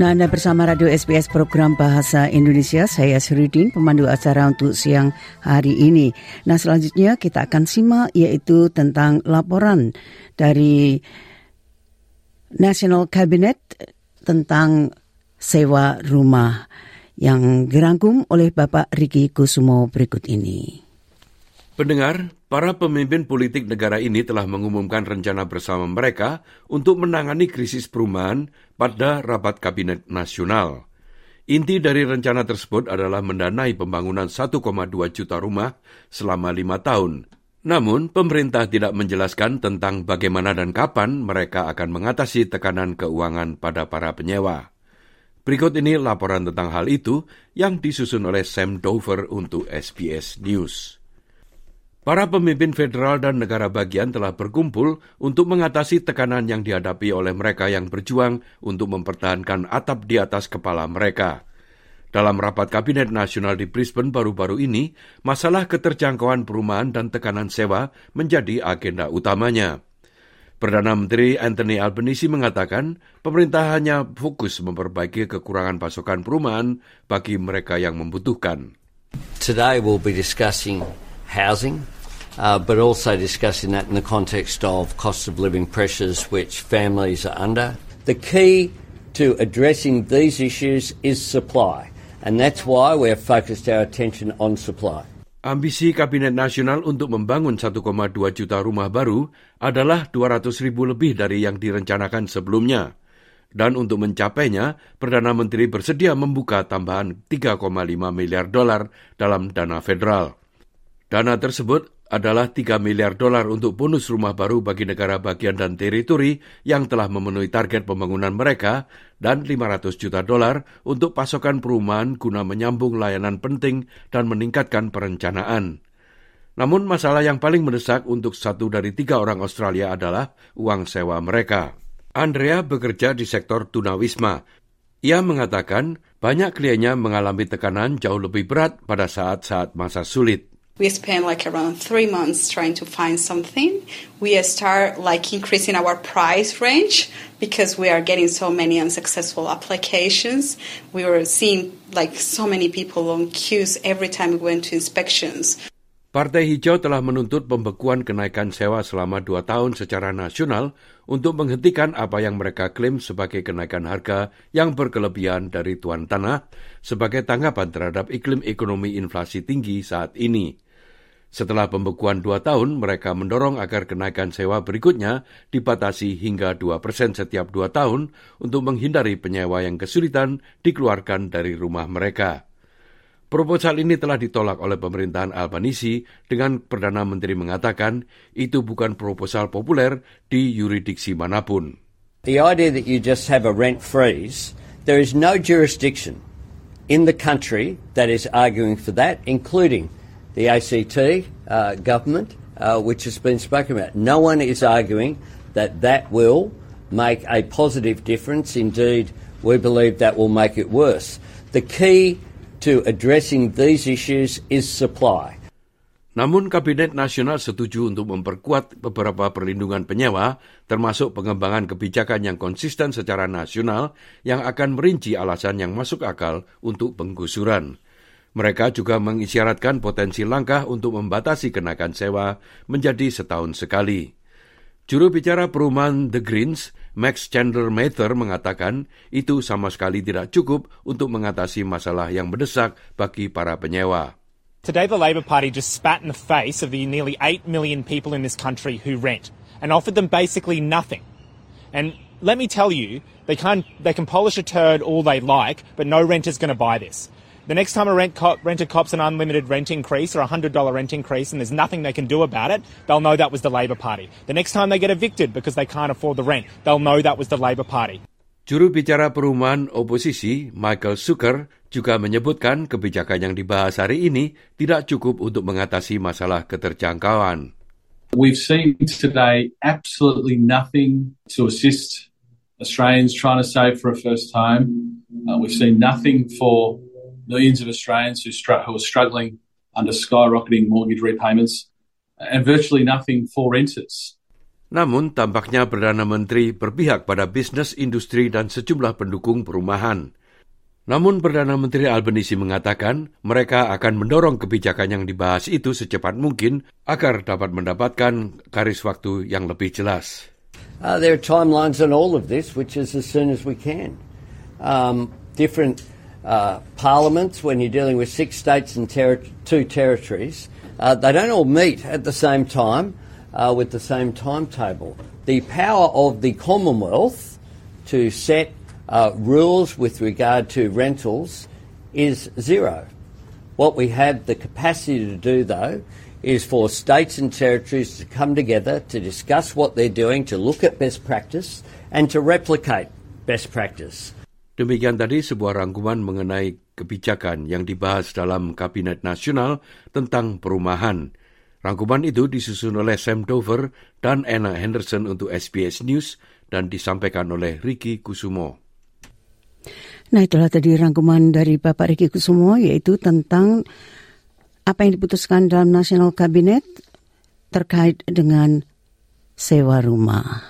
Nah, Anda bersama Radio SBS program Bahasa Indonesia. Saya Sridin, pemandu acara untuk siang hari ini. Nah, selanjutnya kita akan simak yaitu tentang laporan dari National Cabinet tentang sewa rumah yang dirangkum oleh Bapak Riki Kusumo berikut ini. Pendengar, para pemimpin politik negara ini telah mengumumkan rencana bersama mereka untuk menangani krisis perumahan pada rapat kabinet nasional. Inti dari rencana tersebut adalah mendanai pembangunan 1,2 juta rumah selama lima tahun. Namun, pemerintah tidak menjelaskan tentang bagaimana dan kapan mereka akan mengatasi tekanan keuangan pada para penyewa. Berikut ini laporan tentang hal itu yang disusun oleh Sam Dover untuk SBS News. Para pemimpin federal dan negara bagian telah berkumpul untuk mengatasi tekanan yang dihadapi oleh mereka yang berjuang untuk mempertahankan atap di atas kepala mereka. Dalam rapat Kabinet Nasional di Brisbane baru-baru ini, masalah keterjangkauan perumahan dan tekanan sewa menjadi agenda utamanya. Perdana Menteri Anthony Albanese mengatakan pemerintah hanya fokus memperbaiki kekurangan pasokan perumahan bagi mereka yang membutuhkan. Today we'll be discussing housing, uh, but also discussing that in the context of cost of living pressures which families are under. The key to addressing these issues is supply, and that's why we're focused our attention on supply. Ambisi Kabinet Nasional untuk membangun 1,2 juta rumah baru adalah 200 ribu lebih dari yang direncanakan sebelumnya. Dan untuk mencapainya, Perdana Menteri bersedia membuka tambahan 3,5 miliar dolar dalam dana federal. Dana tersebut adalah 3 miliar dolar untuk bonus rumah baru bagi negara bagian dan teritori yang telah memenuhi target pembangunan mereka dan 500 juta dolar untuk pasokan perumahan guna menyambung layanan penting dan meningkatkan perencanaan. Namun masalah yang paling mendesak untuk satu dari tiga orang Australia adalah uang sewa mereka. Andrea bekerja di sektor tunawisma. Ia mengatakan banyak kliennya mengalami tekanan jauh lebih berat pada saat-saat masa sulit. We spend like around three months trying to find something. We start like increasing our price range because we are getting so many unsuccessful applications. We were seeing like so many people on queues every time we went to inspections. Partai Hijau telah menuntut pembekuan kenaikan sewa selama dua tahun secara nasional untuk menghentikan apa yang mereka klaim sebagai kenaikan harga yang berkelebihan dari tuan tanah sebagai tanggapan terhadap iklim ekonomi inflasi tinggi saat ini. Setelah pembekuan dua tahun, mereka mendorong agar kenaikan sewa berikutnya dibatasi hingga 2 persen setiap dua tahun untuk menghindari penyewa yang kesulitan dikeluarkan dari rumah mereka. Proposal ini telah ditolak oleh pemerintahan Albanisi dengan Perdana Menteri mengatakan itu bukan proposal populer di yuridiksi mana pun. The idea that you just have a rent freeze, there is no jurisdiction in the country that is arguing for that, including the ACT uh, government, uh, which has been spoken about. No one is arguing that that will make a positive difference. Indeed, we believe that will make it worse. The key to addressing these issues is supply. Namun Kabinet Nasional setuju untuk memperkuat beberapa perlindungan penyewa, termasuk pengembangan kebijakan yang konsisten secara nasional yang akan merinci alasan yang masuk akal untuk penggusuran. Mereka juga mengisyaratkan potensi langkah untuk membatasi kenaikan sewa menjadi setahun sekali. Juru bicara perumahan The Greens, Max Chandler Mather mengatakan itu sama sekali tidak cukup untuk mengatasi masalah yang mendesak bagi para penyewa. Today, the Labor Party just spat in the face of the nearly 8 million people in this country who rent and offered them basically nothing. And let me tell you, they, can they can polish a turd all they like, but no renter's going to buy this. The next time a rent cop, renter cops an unlimited rent increase or a $100 rent increase and there's nothing they can do about it, they'll know that was the Labor Party. The next time they get evicted because they can't afford the rent, they'll know that was the Labor Party. Juru bicara perumahan oposisi Michael Zucker juga menyebutkan kebijakan yang dibahas hari ini tidak cukup untuk mengatasi masalah keterjangkauan. We've seen today absolutely nothing to assist Australians trying to save for a first time. Uh, we've seen nothing for millions of Australians who, str- who are struggling under skyrocketing mortgage repayments, and virtually nothing for renters. Namun tampaknya Perdana Menteri berpihak pada bisnis, industri, dan sejumlah pendukung perumahan. Namun Perdana Menteri Albanese mengatakan mereka akan mendorong kebijakan yang dibahas itu secepat mungkin agar dapat mendapatkan garis waktu yang lebih jelas. Uh, there are timelines on all of this, which is as soon as we can. Um, different uh, parliaments, when you're dealing with six states and ter- two territories, uh, they don't all meet at the same time uh, with the same timetable. The power of the Commonwealth to set uh, rules with regard to rentals is zero. What we have the capacity to do, though, is for states and territories to come together to discuss what they're doing, to look at best practice, and to replicate best practice. Demikian tadi sebuah rangkuman mengenai kebijakan yang dibahas dalam Kabinet Nasional tentang perumahan. Rangkuman itu disusun oleh Sam Dover dan Anna Henderson untuk SBS News dan disampaikan oleh Ricky Kusumo. Nah itulah tadi rangkuman dari Bapak Ricky Kusumo yaitu tentang apa yang diputuskan dalam National Cabinet terkait dengan sewa rumah.